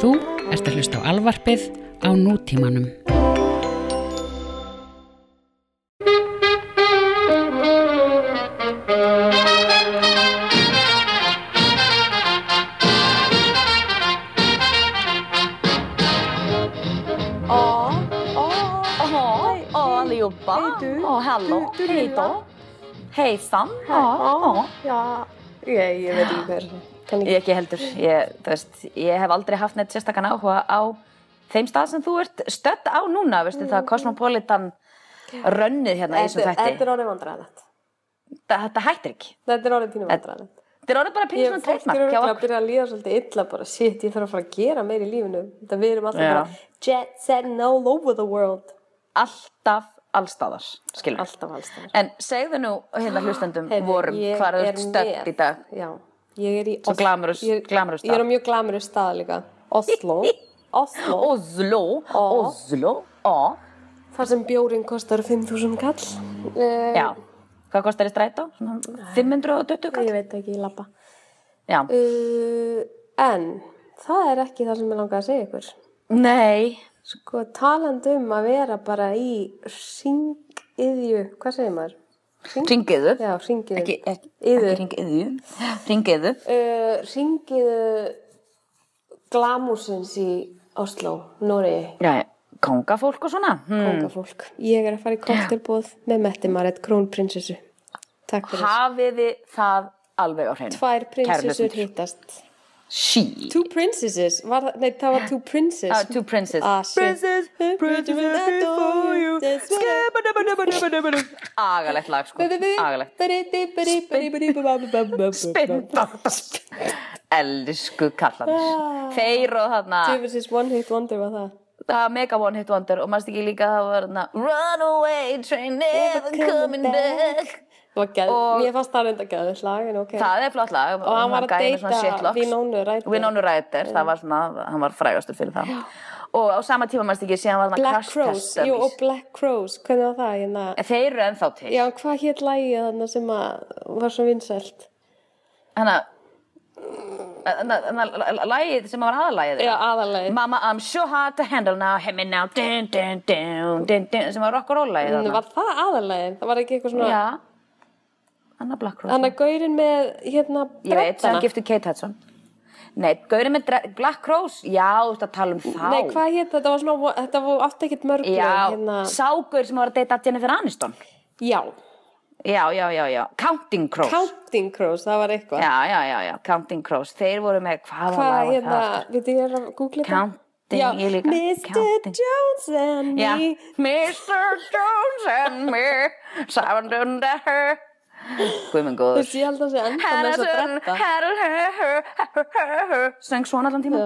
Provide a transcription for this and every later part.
Þú ert að hlusta á alvarpið á nútímanum. Jaha, Hej, då. Hejsan. Ja, ja. Veit ekki hver kann Ég ekki. heldur. Ég, veist, ég hef aldrei haft neitt sérstakann áhuga á þeim stað sem þú ert stödd á núna, veistu það, Cosmopolitan rönnið hérna í þessum þætti. þetta er orðið vandræðilegt. Þetta, hættir ekki. Þetta er orðið pínu vandræðilegt. Þetta er orðið bara pínu Ég svona er treytmark hjá örugglega að byrja að líða svolítið illa bara, shit, ég þarf að fara að gera meir í lífinu. Þetta við erum alltaf Já. bara jet setting all over the world. Alltaf allstaðar, skilur. Alltaf alls þar. En segðu nú hérna hlustendum vorum hvað er stödd í dag. Já, ég er í... Svo glamorous- ég- glamorous Ég er á mjög glamurus stað líka. Oslo. Oslo. Oslo, Ó. Oslo, á. Þar sem bjórin kostar 5.000 kall. Uh, Já. Hvað kostar strætó? Svona 520 kall? Ég veit ekki, ég lappa. Já. Uh, en það er ekki það sem ég langaði að segja ykkur. Nei. Sko, talandi um að vera bara í ringiðju, hvað segir maður? Ringiðu. Já, ringiðu. Ekki, ekki, ekki ringiðu. Ringiðu. Uh, ringiðu glamúsins í Oslo, Nóri, Já, kongafólk og svona. Hmm. kongafólk. Ég er að fara í koktelbóð með Metti Marit, krónprinsessu. Takk fyrir. Hafiði það alveg á hreinu. Tvær prinsessur hlustendur. hittast. She. Two princesses, var, nei það var two princes. Uh, two princes. Ah. Princess, princess before you. Agalegt lag, sko. Agalegt. Spinn. Elsku kallan. Þeir og þarna. Two versus one hit wonder var það. það var mega one hit wonder og maður ekki líka það var þarna Runaway train never coming back geð, Og- mér fannst það reynda geðið lag, en ok. það er flott lag Og hann var að deyta. Winona Ryder. Það var svona hann var frægastur fyrir það og á sama tíma maður ekki síðan var þarna Black Crash Crows, jú, og Black Crows, hvernig var það? Hérna, þeir eru ennþá til já, hvað hétt lagið þarna sem að var svo vinsælt? þannig að lagið sem var aðalagið Já, aðalagið. Mama I'm so hard to handle now hit me now dun, dun, dun, sem var rock og roll lagið þarna. Var það aðalagið? Það var ekki eitthvað svona... já Anna Black Cross Þannig að gaurinn með, hérna, Ég veit, sem gifti Kate Hudson Nei, gaurið með Black Cross Já, þú veist að tala um þá Nei, hvað hétt þetta? var svona, þetta var átti ekkert mörg Já, hérna. ságaur sem var að deyta Jennifer Aniston Já, Já, já, já, já, Counting Crows Counting Crows, það var eitthvað. Já, já, já, já, Counting Crows Þeir voru með, hvað lag var hérna, það veit ég er að googla þetta? Counting, Já, Mr. Counting. Jones and Já, me. Mr. Jones and me Sound under her Guð minn Þú góður ég held að sé enda með þess að bretta. Söng svona allan tíma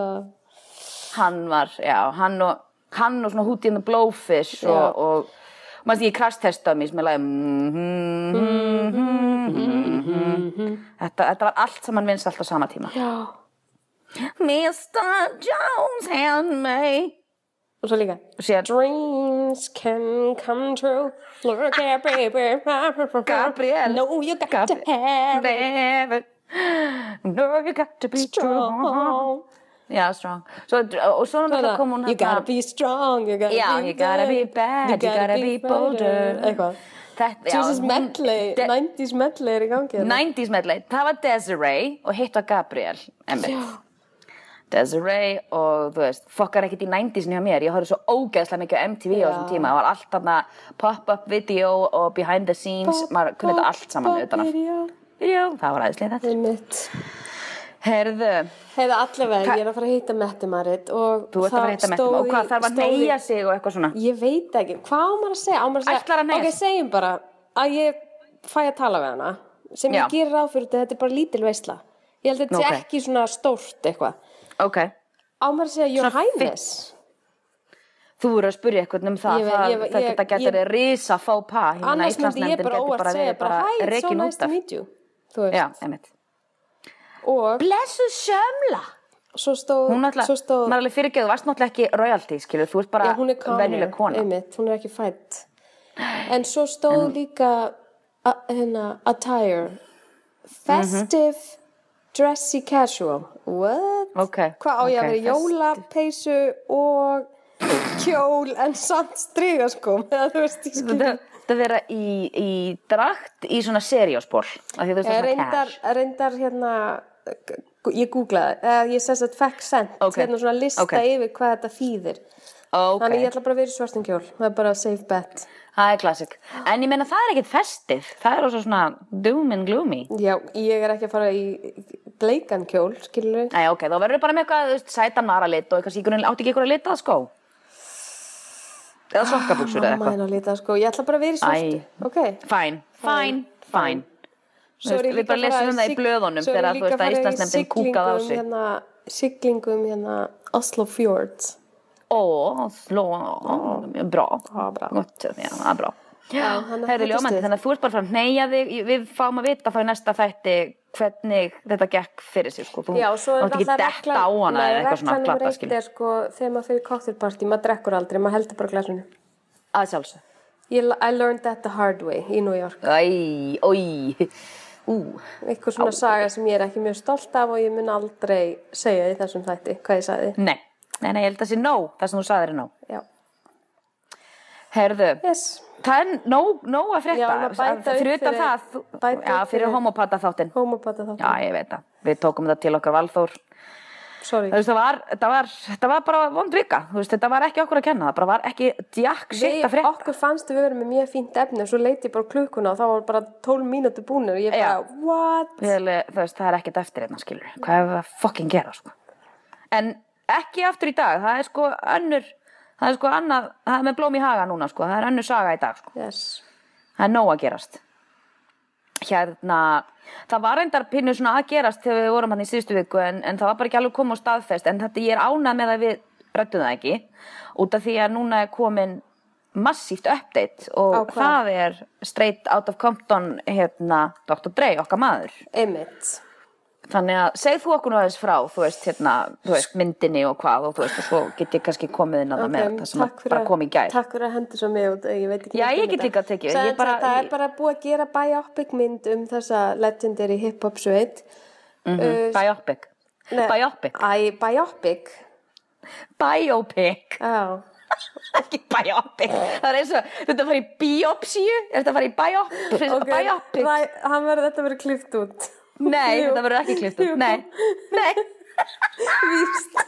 hann var, já, hann og hann og svona Hootie and the Blowfish og, og maður því ég crash testa mér sem ég lagi þetta, var allt saman vinst allt á sama tíma Já. Mr. Jones and me Og svo líka. og síðan Dreams can come true. Look at baby. Gabrielle. No, you got to have it No, you got to be strong strong. Já, strong svo, Og svo náttúrulega kom hún You gotta be strong. You gotta Já, be you gotta be bad, you gotta be bolder. Eitthvað. Þetta, já, Jesus hún- medley, De- 90s medley er í gangi. hérna. 90s medley, það var Desiree og hitt var Gabriel einmitt. Desiree og þú veist, fokkar ekkert í 90s hjá mér, ég horfði svo ógeðslega mikið á MTV á þessum Já. tíma, það var allt þarna pop-up video og behind the scenes, maður kunni þetta allt saman utan video, það var aðeinslega þetta. Einmitt. Herðu, Heiða allavega, ég er að fara að hitta Mette Marit og þú ert að fara að hitta með og hvað þarf að neyja sig og eitthvað svona. Ég veit ekki, hvað á maður að segja? Á maður að segja, að ok, segjum bara að ég fæ að tala við hana sem Já. ég gerir ráð fyrir þetta, þetta er bara lítil veisla ég held að þetta Ok. sé ekki svona stórt eitthvað Ok, á maður að segja Your Highness? Þú voru að spurja eitthvað um það, ég- getur risa fá pa, annars myndi ég bara óvart segja bara hi, it's so nice to meet you. Já, einmitt. Blessu sömla! svo stóð, Hún svo stóð maður alveg fyrirgeðu, varst náttúrulega ekki royalty, skilur, þú ert bara venjuleg kona. einmitt, hún er ekki fætt en svo stóð líka a, hérna, attire. Festive dressy casual. What? Ok, Hvað á ég ok, að vera í jólapeysu og kjól en samt sko? Skil. Þetta vera í, í drakt í svona seriósból er svona Reyndar, reyndar hérna, ég googlaði, eða ég sess að fekk sent, Ok, hérna svona lista yfir hvað þetta þýðir. Þannig ég ætla bara að vera í svartum kjól, það er bara safe bet. það er klassik En ég meina það er ekkert festið Það er også svona doom and gloomy Já, ég er ekki að fara í bleikan kjól, skilur við. Æ, ok, þá verður bara með eitthvað, þú veist, sætan varalit og eitthvað síkurinn, átti ekki eitthvað að litað skó? Eða sokkabuxur eða Mamma eitthvað? hennar lítið sko, ég ætla bara að vera í svartu, Æ. ok? Fine, fine, fine. Þú Svo er veist, ég Við bara að lesum um það í blöðunum þegar þú veist að Íslandsnefndin kúkaði á sig. Hérna, siglingum hérna Oslo Fjords. Ó, sló, ó, bra. Já, bra. Gott, já, bra. Þetta ljómandi, þannig að þú ert bara frá neyja þig, við fáum að vita þá í næsta þætti hvernig þetta gekk fyrir sig, sko. Þú er mátt ekki detta á hana nei, eða eitthvað svona reglan nummer glata, eitt skilur. er sko, þegar maður fyrir cocktailparty, maður drekkur aldrei, maður heldur bara glasinu. Að sjálfsög. I learned that the hard way í New York. Æ, ói, ú, Eitthvað svona saga sem ég er ekki mjög stolt af og ég mun aldrei segja í þessum þætti hvað ég sagði. nei, nei, nei, ég held að það sé nóg, það sem þú sagðir er nóg. Já. Herðu, Yes. það er nóg, nóg að fyrir utan fyrir- það, bæta já, fyrir fyrir- homopata þáttinn. Homopata þáttum. Já, ég veit það, við tókum það til okkar valþór. Sorry. Veist, það var, það var, það var bara vond vika, veist, þetta var ekki okkur að kenna, það bara var ekki shit Við, að frétta. okkur fannst við verið með mjög fínt efni og svo leiti ég bara klukkuna og þá var bara 12 mínútur búinir og ég bara, Já. what? Þú veist, það er ekkert eftir hérna, skilur. Hvað er það að fucking gera, sko? En ekki aftur í dag, það er sko önnur, það er sko annað, það er með blóm í haga núna, sko, það er önnur saga í dag, sko. Yes. Það er nóg að gerast. Hérna, það var reyndar pínu svona að gerast þegar við vorum hann í síðustu viku en, en það var bara ekki alveg komið á staðfest en þetta ég er ánað með að við rættum það ekki út af því að núna er komin massíft update og hvað? það er straight out of Compton hérna Dr. Dre, okkar maður. Einmitt. Þannig að segð þú okkur aðeins frá, þú veist, hérna, þú veist, myndinni og hvað og þú veist, og svo get ég kannski komið inn að það með þetta sem að bara að- kom í gær. Takk fyrir að hendur svo mig út, ég veit ekki Já, neitt ég um get þetta. líka tekið, Sem ég bara- Það ég- er bara búið að gera biopic mynd um þessa legendary hip-hop sveit. Mm Uh, Biopic. nei, Biopic. Æ, biopic. Biopic. Já. Ekki biopic. Það er eins og, þetta fara í biopsíu, er þetta fara í biopic? Ok, biopic. hann verður þetta verið klift út. Nei, Jú. þetta verður ekki klift upp. Nei, nei. Víst.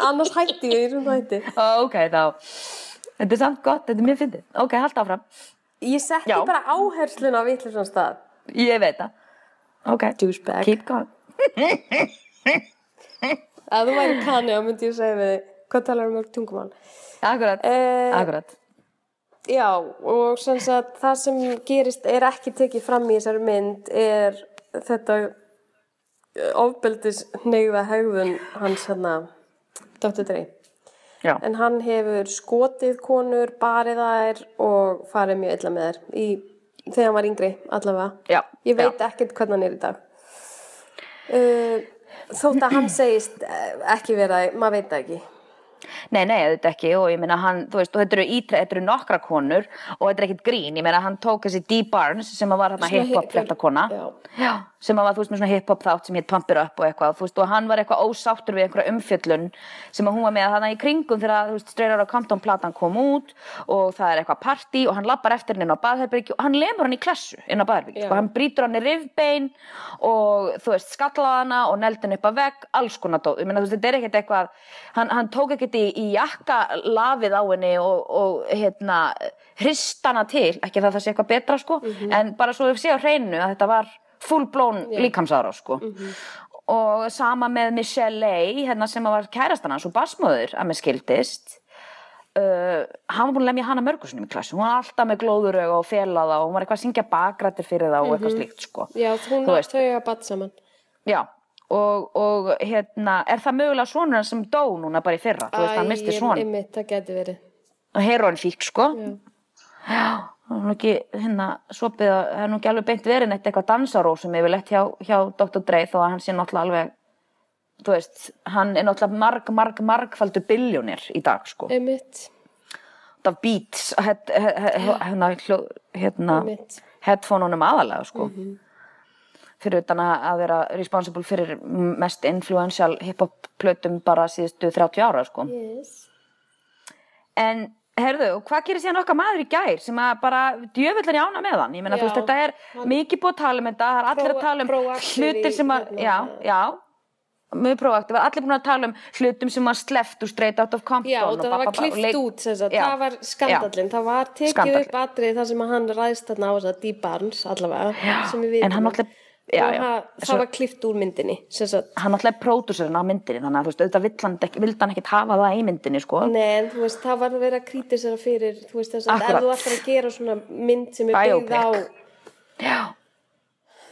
Annars hætti ég í þessum hætti. Ó, Ok, þá. Þetta er samt gott, þetta er mjög fyndið. Ok, halda áfram. Ég setti Já. bara áherslun á vitlisum stað. Ég veit það. Ok. Douchebag. Keep going. Ef þú væri kanni, þá myndi ég segja við þig, hvað talar um mörg tungumál? Akkurat, Eh, akkurat. Já, og sem sagt, það sem gerist er ekki tekið fram í þessari mynd er þetta ofbeldis neyða hegðun hans hérna, Dr. Dre. Já, En hann hefur skotið konur, barið þær og farið mjög illa með þær í, þegar hann var yngri allavega. já. Ég veit ekkert hvernig hann er í dag. Uh, þótt að hann segist eh, ekki vera, maður veit ekki. Nei, nei, þetta ekki. Og ég meina hann, þú veist, þetta eru ítre, þetta eru nokkra konur og þetta er ekkit grín, ég meina hann tók þessi Dee Barnes sem var hérna hip-hop hip- fréttakona. Já. Sem var, þú veist, með svona hip-hop þátt sem hétt Pump It Up og eitthvað, þú veist, og hann var eitthvað ósáttur við einhverja umfjöllun sem að hún var með þannig í kringum þegar, þú veist, Straight Outta Compton platan kom út og það er eitthvað party og hann lappar eftir henni inn á baðherbyrgi og hann lemur hann í klessu inn á baðherbyrgi, Já. sko, hann brýtur hann í rifbein og þú veist, skallaði hana og neldi hann upp að vegg, alls konar dót, ég meina, þú veist, þetta er ekkert eitthvað, hann, hann tók ekkert í, í jakka lafið á henni og, og sko, var full blown líkamsára, sko. Og sama með Michelle Lay, hérna sem var kærastan hans og basmöður að með skildist, uh, hann var búin að lemja hana mörgursunum í klassu, hún var alltaf með glóðurög og felaða og hún var eitthvað að syngja bakrættir fyrir það og eitthvað slíkt, sko. Já, hún og veist. þau að batt saman. Já, og, og hérna, er það mögulega sonur hann sem dó núna bara í fyrra? Þú veist, hann misti Æ. Einmitt, það geti verið. Heroin fík, sko. Já. Já, það er nú ekki, hérna, svopið að, það er nú ekki alveg beint verið neitt eitthvað dansarósum yfirleitt hjá, hjá Dr. Dre þó að hann sé náttúrulega alveg, þú veist, hann er náttúrulega marg, marg, margfaldur biljónir í dag, sko. Einmitt, Út af beats, het, hérna, hérna, headphone-unum aðalega, sko. fyrir utan að að vera responsible fyrir mest influential hip-hop plötum bara síðustu 30 ára sko. Yes. En herðu, og hvað gerir síðan okkar maður í gær sem að bara djöfullar í ána með hann? Ég meina, þú Já, veist, þetta er hann- mikið búið að tala um þetta, það er allir að tala um hlutir sem að, hérna. já, já, mjög proaktiv, allir búin að tala um hlutum sem var sleppt úr straight out of Compton Já, og og það var klift út Já. það var skandallin, það var tekið Skandallinn. upp atrið þar sem að hann ræðst þarna á þess að Dee Barnes allavega, Já, sem við vitum já, já. það, Svo- var klift úr myndinni sagt, hann náttúrulega er pródúsurinn á myndinni þannig að þú veist, auðvitað vill hann, ekkit hafa það í myndinni sko. Nei, þú veist, það var að vera kritisera fyrir, þú veist, þess að ef þú ætlar að gera svona mynd sem er byggð á. Já,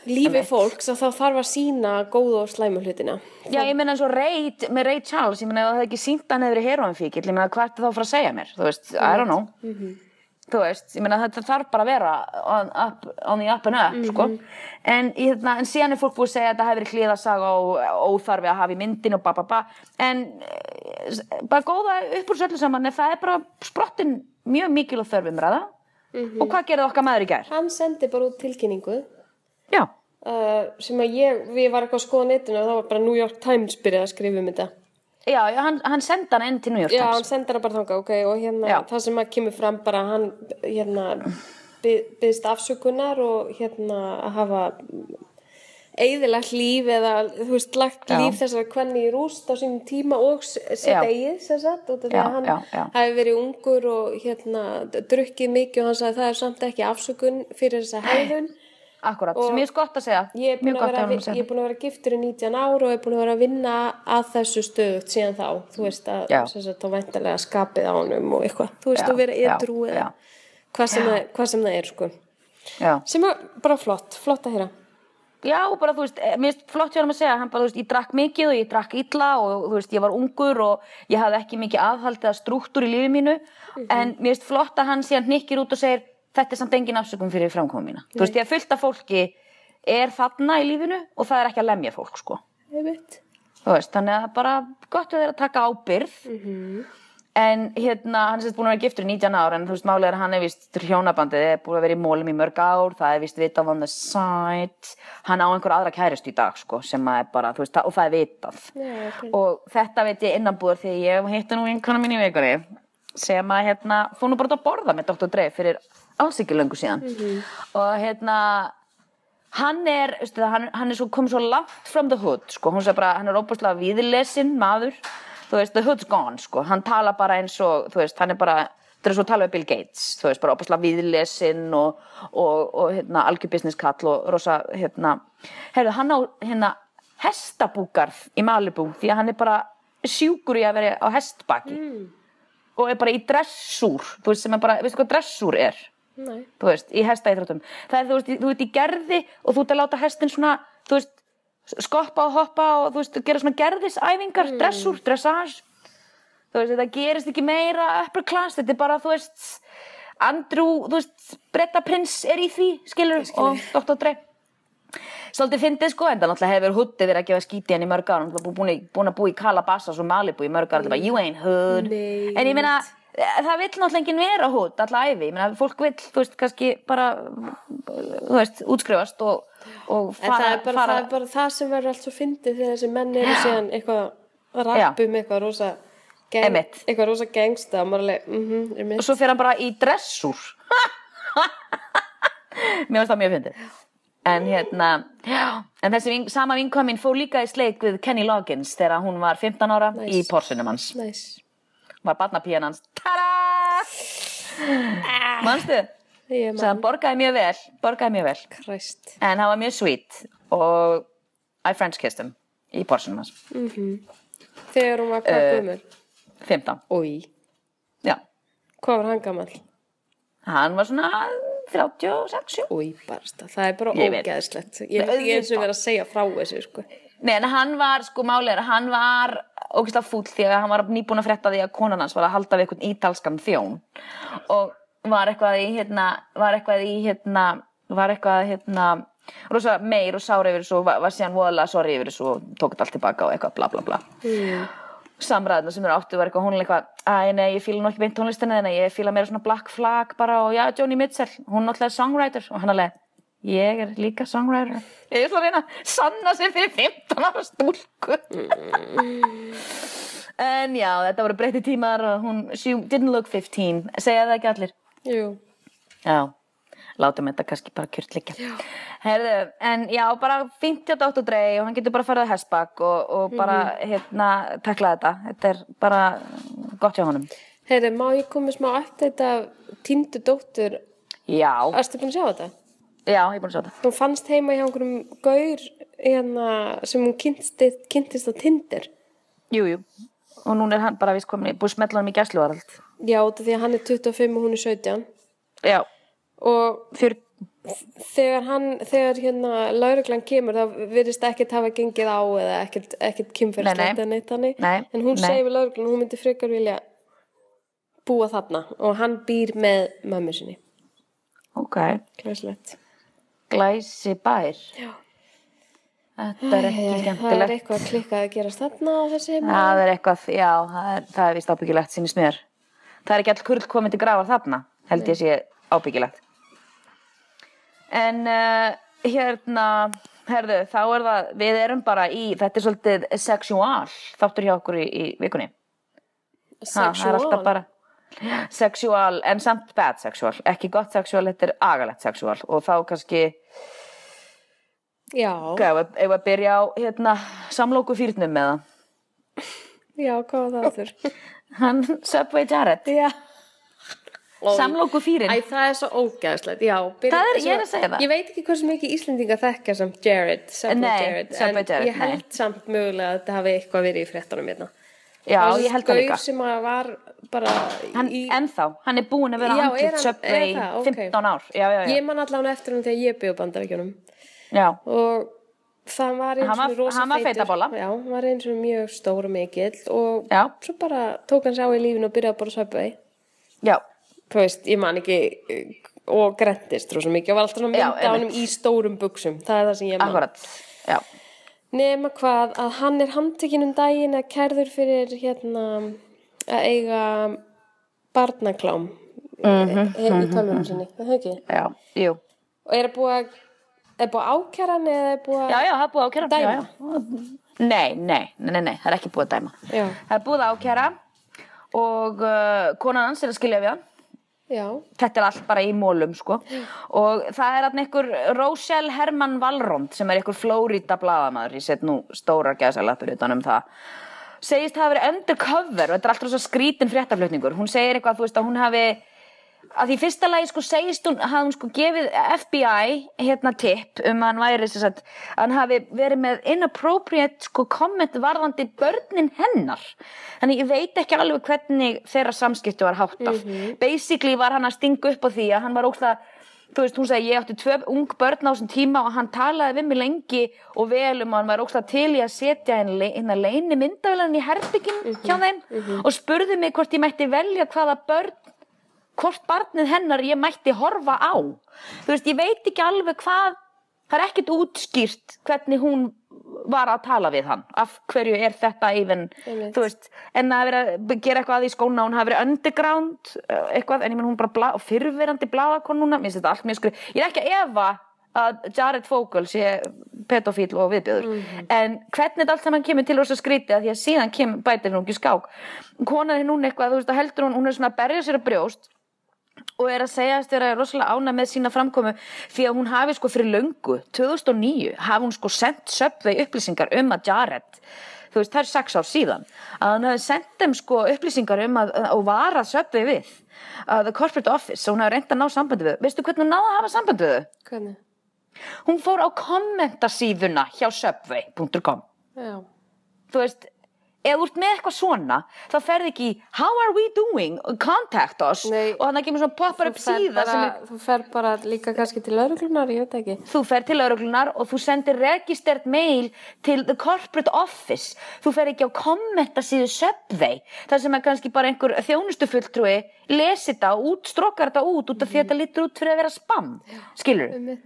lífi fólks, að þá þarf að sína góðu og slæmu hlutina. Já, ég meina eins og Ray, með Ray Charles, ég meina ef það ekki sínt hann eða heroinfíkil, ég meina hvað er þá að fara að segja mér, þú veist, I don't know. Þú veist, ég meina þetta þarf bara að vera on, up, on the up and up, sko. En, í hérna, en síðan er fólk búið að segja að þetta hefur verið klíðasaga og óþarfi að hafa í myndin og ba ba ba. En eh, bara góða upp úr söllu saman, það er bara sprottin mjög mikil og þörfum ræða. Og hvað gerði okkar maður í gær? Hann sendi bara út tilkynningu uh, sem að ég, við var eitthvað að skoða netinu og það var bara New York Times byrjað að skrifa um þetta. Já, já hann, hann sendi hann inn til New York Já, hann Times. sendi hana bara þangað, ok, og hérna, Já. það sem að kemur fram bara að hann, hérna, byðst afsökunar og hérna að hafa eigðilegt líf eða, þú veist, lagt Já. líf þessara kvenni í rúst á sínum tíma og s- sitt Já. eigið, sem sagt, því Já, að hann hafi verið ungur og hérna, drukkið mikið og hann sagði það er samt ekki afsökun fyrir þessa hegðun. Akkurat, sem ég er skott að segja. Ég er búin að gott vera, að ég er búin að vera giftur í 19 ár og er búin að vera að vinna að þessu stöðugt síðan þá, þú veist að þá væntalega skapið á honum og eitthvað, þú veist Já, að vera já. eða hvað sem, það, hvað sem það er sko. Já. sem er bara flott, flott að heyra. Já, bara þú veist, eh, mér finnst flott hjá hann að segja, hann bara, þú veist, ég drakk mikið og ég drakk illa og þú veist, ég var ungur og ég hafði ekki mikið aðhald eða strúktúr í lífi mínu, en mér finnst flott að hann síðan hnikkir út og segir, þetta er samt engin afsökum fyrir framkomu mína. Þú veist, ég að fullt af fólki er þarna í lífinu og það er ekki að lemja fólk, sko. veist, þannig að bara gott að þeirra taka ábyrð. En hérna, hann er sérst búin að vera giftur í 19 ár en þú veist, málega er hann er vist hjónabandið er búin að vera í mólum í mörg ár, það er vist vitað on the side, hann á einhver aðra kærist í dag, sko, sem að er bara, þú veist, og það er vitað. Já, ok. Og þetta veit ég innanbúður því ég hitti nú einhverna mín í vikunni sem að, hérna, fór nú bara að borða með Dr. Dre fyrir alls ekki löngu síðan. Og hérna, hann er, það, hann, hann er svo, komið svo langt from the hood, sko, hún sagði bara, hann er óbúslega viðlesin maður, þú veist, the hood's gone, sko, hann tala bara eins og, þú veist, hann er bara, þetta er svo að tala við Bill Gates, þú veist, bara óbúslega viðlesin og, og, og, hérna, algjör business kall og rosa, hérna, heyrðu, hann á, hérna, hestabúgarð í Malibu, því að hann er bara sjúkur í að vera á hestbaki. Og er bara í dressúr, þú veist, sem er bara, veistu hvað dressúr er? Nei. þú veist, í hestaíþróttum það er, þú veist, þú veist, í gerði og þú ert að láta hestin svona, veist skoppa og hoppa og þú veist, gera svona gerðisæfingar, dressúr, dressage þú veist, þetta gerist ekki meira upper class, þetta er bara, þú veist Andrew, þú veist Bretta Prins er í því, skilur og Dr. Dre svolítið fyndið sko, en það náttúrulega hefur huttið verið að gefa skíti hann í mörg ára, hann er búin, að búa í Calabasas og Malibu í mörg ára, þetta er bara, you ain't hood Nei. en ég meina, það vill náttúrulega enginn vera hútt alla æfi, ég meina, fólk vill, þú veist, kannski bara, þú veist, útskrifast og, og fara, það, er bara, fara það er bara það sem verður allt svo fyndið þegar þessi menn eru síðan eitthvað að rappa um eitthvað rosa Einmitt. eitthvað rosa gangsta og alveg, mhm, er og svo fer hann bara í dressúr mér finnst það mjög fyndið. En hérna en þessi ving, sama vinkvæm mín fór líka í sleik við Kenny Loggins þegar hún var 15 ára Nice. í porsinum hans. Næs. Var barnapían hans tada manstu? Svo hann man, borgaði mjög vel borgaði mjög vel kræst. en hann var mjög sweet og I French kissed him í porsinum hans Þegar hún var hvað gömur? 15, Ói. já Hvað var hann gammal? hann var svona 36 jú. Ói, barasta. Það er bara veit. ógeðslegt. Ég vil ekki eins og vera að segja frá þessu, sko. Nei, en hann var, sko, málega, hann var ógeðslega fúll því að hann var nýbúin að frétta því að konan hans var að halda við einhvern ítalskan þjón og var eitthvað í, hérna, var eitthvað í, hérna, var eitthvað, hérna, rosa meir og sára yfir þessu og var, var síðan voðalega sorry yfir þessu og tók þetta allt tilbaka og eitthvað bla bla bla. Mm. Samræðina sem eru áttu var eitthvað, hún er eitthvað, æ, nei, ég fíla nú ekki beint tónlistina þennan, ég fíla meira svona Black Flag bara og já, Joni Mitchell, hún er náttúrulega songwriter og hann alveg, Ég er líka songwriter. Ég ætla að reyna að sanna sig fyrir 15 ára stúlku. en já, þetta voru breytti tímar og hún, she didn't look 15. Segja það ekki allir? Jú. Já, látum þetta kannski bara kjört líka. Herðu, en já, bara fínt hjá Dr. Dre og hann getur bara farið að hessbak og, og bara, hérna, tekla þetta. Þetta er bara gott hjá honum. Heyrðu, má ég komið smá eftir þetta týndu dóttur, Já, erstu búin að sjá þetta? Já, ég er búin að sjá þetta. Hún fannst heima hjá einhverjum gaur hérna, sem hún kynntist, kynntist á Tinder. Jú, jú. Og núna er hann bara vist komin, í- búið að smetla hann í gæsluvarald. Já, því að hann er 25 og hún er 17. Já, Og fyrir, þegar hann, þegar hérna lauruglan kemur þá virðist ekkert hafa gengið á eða ekkert, ekkert eða neitt hannig. Nei, En hún nei. segir við lauruglan hún myndi frekar vilja búa þarna og hann býr með mömmu sinni. ok, Glæslegt. Glæsi bær. Já. Þetta er ekki Það er skemmtilegt. eitthvað klikkað að gerast þarna á þessi heima. Það er eitthvað, já, það er, það er vist ábyggilegt sínist mér. Það er ekki all kurl komið til grafar þarna, held ég sé ábyggilegt. En uh, hérna, herðu, þá er það, við erum bara í, þetta er svolítið sexual þáttur hjá okkur í, í vikunni. Ha, það er alltaf bara sexual, en samt bad sexual. Ekki gott sexual, þetta er agalegt sexual. Og þá kannski, Já, við að byrja á, hérna, samlóku fýrnum með það. já, hvað var það þurr? Hann, Subway Jared. Já. Samlóku fýrin. Æ, það er svo ógæðslegt, já. byrja- Það er- ég er að svo- segja það. Ég veit ekki hversu mikið Íslendinga þekkja samt Jared, Subway Nei, Jared, Subway en Jared, ég held samt mögulega að þetta hafi eitthvað verið í fréttunum hérna. Já, ég held það líka. sem að var bara í... Ennþá, hann er búinn að vera er er það? Ok. 15 ár. Já, já, já. Ég man allan eftir hann þegar ég byrði bandarækjunum já. og það var eins og rosa hann var feitur. feitabolla. Já, hann var eins og mjög stór og mikill og Já. svo bara tók hann sér á í lífinu og byrjaði að bara Subway. Já, Þú veist, ég man ekki eh, og grentist rosa mikið og var alltaf svona mynda á hann í stórum buksum. Það er það sem ég man. akkurat. Já. Nema hvað að hann er handtekinn um daginn að kærður fyrir hérna að eiga barnaklám mm Mhm, -hmm, í tölvunum sinni, er það ekki? Já, jú. Og er búið að, er búið ákæra hann eða er búið að... Já, já, það er búið ákæra. Dæma? Já, já. Nei, nei, nei, nei, það er ekki búið að dæma. Já. Það er búið að ákæra og uh, konan hans er að skilja við hann. Já, Þetta er allt bara í mólum, sko. Og það er hann einhver Rochelle Herman Valrond sem er einhver Flórida blaðamaður. Ég set nú stórar gæðsalappur utan um það. Segist hafa verið undercover og þetta er alltaf svo skrítin fréttaflutningur. Hún segir eitthvað, þú veist, að hún hafi að því fyrsta lagi sko segist hún hafði hún sko gefið FBI hérna tipp um að hann væri sagt, að hann hafi verið með inappropriate sko komment varðandi börnin hennar. Þannig ég veit ekki alveg hvernig þeirra samskiptu var háttað. Basically var hann að stinga upp á því að hann var ókslega þú veist, hún segi, ég átti tvö ung börn á þessum tíma og hann talaði við mig lengi og vel um að hann var ókslega til í að setja einn le, leini myndavélarinn í herbyggin hjá þeim og spurði mig hvort ég mætti velja hvaða börn hvort barnið hennar ég mætti horfa á. Þú veist, ég veit ekki alveg hvað það er ekkert útskýrt hvernig hún var að tala við hann. Af hverju er þetta even þú veist, en að vera að gera eitthvað í skóna hún hafi verið underground eh, eitthvað, en ég menn hún bara bla, fyrrverandi blaðakonuna, mér finnst þetta allt mjög skrið ég er ekki að efa að Jared Fogle sé pedofíl og viðbjöður en hvernig þetta allt saman kemur til þess að skríti að því að síðan kemur bætir hún ekki skák. Konan er núna eitthvað, þú veist, að heldur hún hún er svona að berja sér að brjóst og er að segjast vera rosalega ána með sína framkomu því að hún hafi sko fyrir löngu 2009 hafi hún sko sendt Subway upplýsingar um að Jared þú veist það er sex ár síðan að hann hafi sendt þeim sko upplýsingar um að og var að Subway við að the corporate office og hún hafi reynd að ná sambandi við veistu hvernig hún náði að hafa sambandi við hvernig? hún fór á kommentasíðuna hjá Já. þú veist ef þú ert með eitthvað svona þá ferði ekki how are we doing, contact us Nei. og þannig að kemur svona poppar upp Þú síða bara, er þú fer bara líka kannski til lauruglunar, ég veit ekki. þú fer til lauruglunar og þú sendir registered mail til the corporate office þú fer ekki á kommentasíðu Subway þar sem er kannski bara einhver þjónustufulltrúi lesi þetta og útstrókar þetta út út af því að þetta lítur út fyrir að vera spam skilur meina,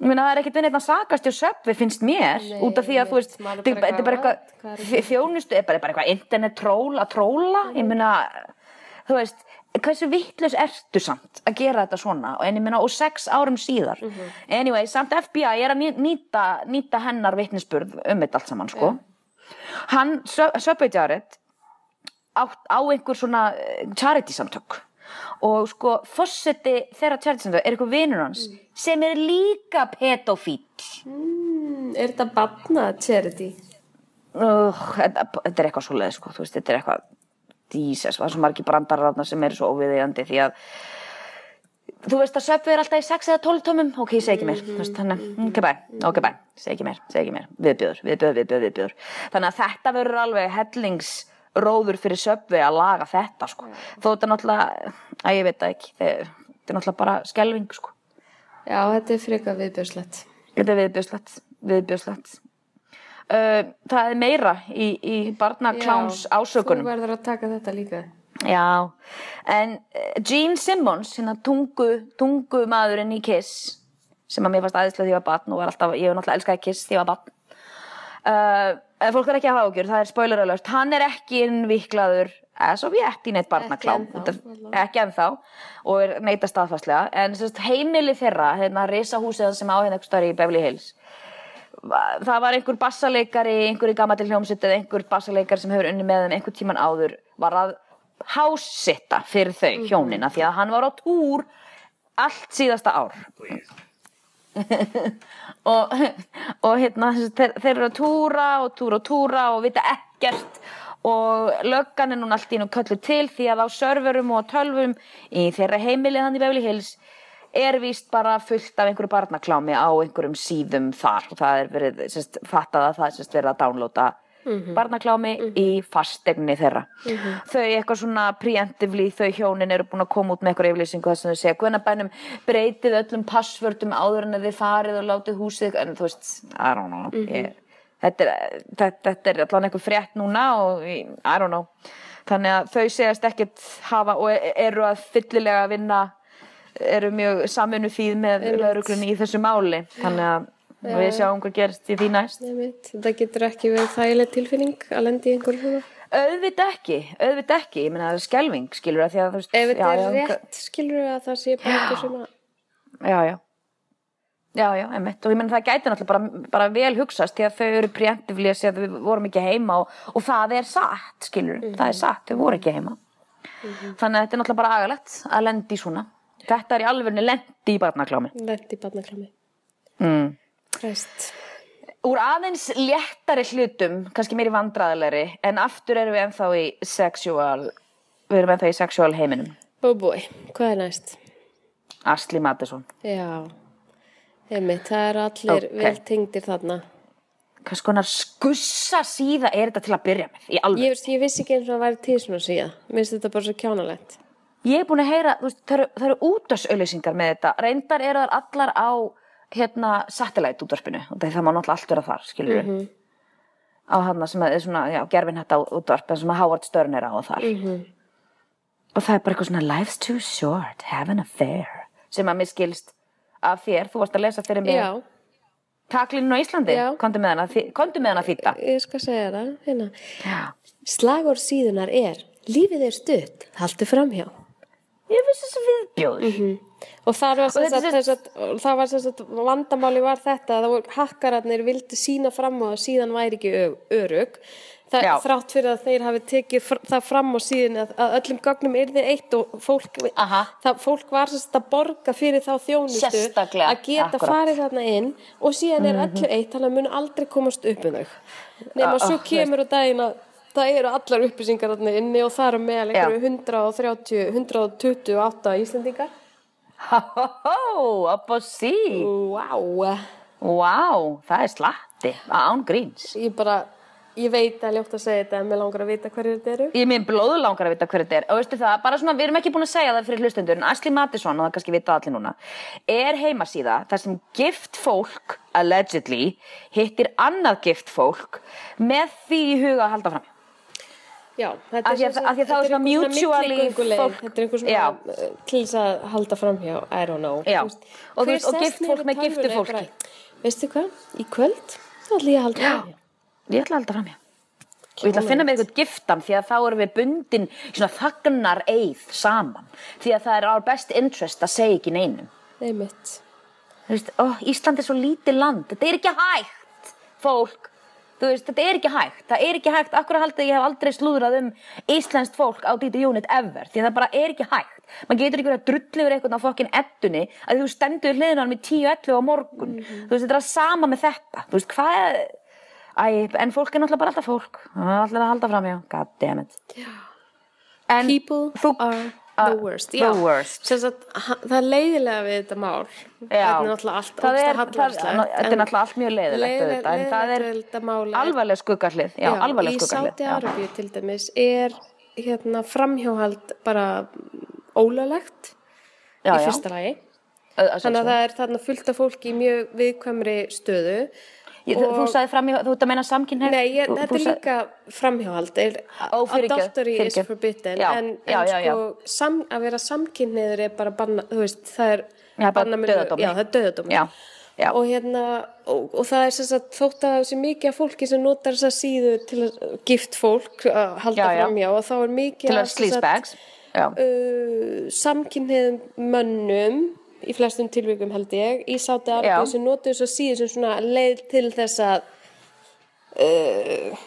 það er ekkert við neitt að sakast hjá Subway finnst mér, Nei, út af því að þú veist, þetta er bara eitthvað, þjónustu, er bara, eitthvað internet troll að tróla, ég meina þú veist, hversu vittlust ertu samt að gera þetta svona? En ég minna og sex árum síðar. Anyway, samt FBI er að ný- nýta, nýta hennar vitnisburð um þetta allt saman sko. Hann, Subway Jared á, á einhver svona eh, charity samtök og sko fórseti þeirra samtök er einhver vinur hans sem er líka pedofíl Mm, Er þetta batna charity? uh, þetta, þetta er eitthvað svo leið sko, veist, þetta er eitthvað díses, það er svo margir brandarar sem eru svo óviðeigandi því að þú veist að söpvi er alltaf í 6 eða 12 tómum. Ok, ég segi ekki mér, þú veist, þannig ok, bæ, ok, bæ, segi ekki mér, segi ekki mér viðbjöður, viðbjöður, viðbjöður, viðbjöður þannig að þetta verður alveg hellingsróður fyrir söpvi að laga þetta sko, þó þetta er náttúrulega að ég veit ekki, þetta er náttúrulega bara skelving sko, Já, þetta er frekar viðbjörslegt. þetta er viðbjöðslegt viðbjöðslegt uh, það er meira í, í barnakláms ásökunum Þú verður að taka þetta líka. Já, en eh, Gene Simmons, hérna tungu, tungu maðurinn í Kiss, sem að mér fannst aðeinslega því að ég var batn og var alltaf, ég hef náttúrulega elskaði Kiss því að ég var batn. Uh, ef fólk er ekki að hafa ágjör, það er spoiler alert, hann er ekki innviklaður, eða svo við ekki neitt barnaklám, ekki ennþá, og er neita staðfastlega, en sérst, heimili þeirra, hérna risahúsið sem á hérna einhver störi í Beverly Hills, það var einhver bassaleikari, einhver í gammal hljómsveit eða einhver bassaleikari sem hefur unni með þeim einhver tíman áður var að hássitta fyrir þau hjónina því að hann var á túr allt síðasta ár og, og hérna þeir, þeir eru að túra og túra og túra og vita ekkert. Og löggan er núna allt í nú köllu til því að á serverum og tölvum í þeirra heimilið hann í Beverly Hills er víst bara fullt af einhverju barnaklámi á einhverjum síðum þar. Og það er verið, sérst, fattað að það er sérst verið að downloada barnaklámi í fastegni þeirra. Þau eitthvað svona preemptively þau hjónin eru búin að koma út með eitthvað yfirlýsingu þess að þau segja, hvernig bænum breytið öllum passvörtum áður en þið farið og látið húsið, en þú veist I don't know. Ég, þetta, er, þetta, þetta er allan eitthvað frétt núna og I don't know. Þannig að þau segast ekkert hafa og e- eru að fyllilega vinna eru mjög saminu fíð með lauruglunni í þessu máli. Þannig að við sjáum hvað gerist í því næst. Þetta getur ekki verið þægileg tilfinning að lendi í einhverju svona. auðvitað ekki, auðvitað ekki. Ég meina það er skelving, skilur að því að Ef þetta er já, rétt, skilur við að það sé bara eitthvað sem að... já, já. Já, já, einmitt, og ég meina það gæti náttúrulega bara, bara vel hugsast því að þau eru preemptively að við vorum ekki heima og, og það er satt, skilur það er satt, þau voru ekki heima. Þannig að þetta er náttúrulega bara agalegt að lendi svona. Þetta er í alvegni lendi í barnaklámi Kræst. úr aðeins léttari hlutum kannski meiri vandræðilegri en aftur erum við ennþá í sexual við erum ennþá í sexual heiminum Oh boy, hvað er næst? Asli Mattisson Já, einmitt, það eru allir Ok. vel tengdir þarna. hvers konar skussa síða er þetta til að byrja með í alveg Ég, ég vissi ekki eins og að væri til svona síða. Mér finnst þetta bara svo kjánalegt. ég er búin að heyra, veist, það eru, það eru útvarsauðlýsingar með þetta, reyndar eru þar allar á hérna satellite útvarpinu og það má náttúrulega allt vera þar, skilur við á hann sem er svona, já, gerfin þetta útvarp en sem að Howard Stern er á og þar og það er bara eitthvað svona life's too short, have an affair. Sem að mér skilst af þér, þú varst að lesa fyrir mig. Já, taklinu á Íslandi, komdu með hana komdu með hana þýtta ég skal segja það. Hérna. Slagur síðunar er, lífið er stutt, haltu framhjá. ég finnst þessi viðbjóður Og þar var sem sagt, þess að, það var sem sagt, vandamáli var þetta að það voru hakkararnir vildi sína fram á að síðan væri ekki ö- örugg. Það, þrátt fyrir að þeir hafi tekið fr það fram á síðan að, að öllum gögnum yrði eitt og fólk, það, fólk var sem sagt að borga fyrir þá þjónustu að geta akkúrat. farið þarna inn og síðan er öllu eitt þannig að mun aldrei komast upp um þau. Nefn að Ah, svo ah, kemur á daginn að það eru allar upplýsingar inni og það eru meðal einhverju 130, 128 Íslendingar. Hó, hó, hó, upp á sí. Vá, Vá, það er slatti án gríns. Ég bara, ég veit að ljótt að segja þetta en mér langar að vita hverju þetta eru. Ég minn blóðu langar að vita hver þetta er. Og veistu það, bara svona, við erum ekki búin að segja það fyrir hlustendur en Asli Mattisson, og það kannski vita allir núna er heimasíða þar sem gift fólk, allegedly hittir annað gift fólk með því í huga að halda fram Já, þetta er svona fólk- Þetta er einhver svona til þess að halda framhjá, I don't know. Já. Þú veist, Og veist, og gift fólk með giftu fólki. Veistu hvað, í kvöld þá ætlum ég að halda framhjá. Ég ætla að halda fram og ég ætla að finna mér eitthvað giftan því að þá erum við bundin svona þagnar eið saman. Því að það er our best interest að segja ekki neinum. Einmitt. Þú veist, ó, Ísland er svo lítið land. Þetta er ekki hægt, fólk þú veist, þetta er ekki hægt, það er ekki hægt. Akkur að halda að ég hef aldrei slúðrað um íslenskt fólk á Dítið Unit ever? Því að það bara er ekki hægt, maður getur ekki verið að drulli yfir eitthvað á fokkin eddunni að þú stendur hliðinan með 10-11 á morgun. Þú veist, þetta er að sama með þetta. Þú veist, hvað Æ, en fólk er náttúrulega bara alltaf fólk. Er alltaf að halda fram, já, god damn it. En People þú- are the worst. the Já, worst. Sagt, það er leiðilega við þetta mál. Þetta Já, er náttúrulega allt það er, það, þetta er náttúrulega allt mjög leiðilegt auðvitað, en það er alvarleg skuggahlið já, alvarleg í Sáti Arabíu til dæmis er hérna, framhjóhald bara ólöglegt já, í já, fyrsta lagi. Þannig að það er þarna fullt af fólki í mjög viðkvæmri stöðu. Ég- þú, þú og- sagði fram í, þú ert að meina samkynhneigð Nei, ég, þetta er líka fyrirgefðu, adultery is forbidden. Já, en, já, en já, sko, sam, að vera samkynniður er bara banna, þú veist, það er Já, banna með. Já, það er já. Og hérna, og, og það er sem sagt þótt að sé mikið af fólki sem notar þessa síðu til að gift fólk að halda Já, já. framjá og þá er mikið að sleazebags já, uh, samkynniðum mönnum í flestum tilvíkum held ég í Sáti Já. Arabíu sem notu þess að síðu sem svona leið til þess að uh,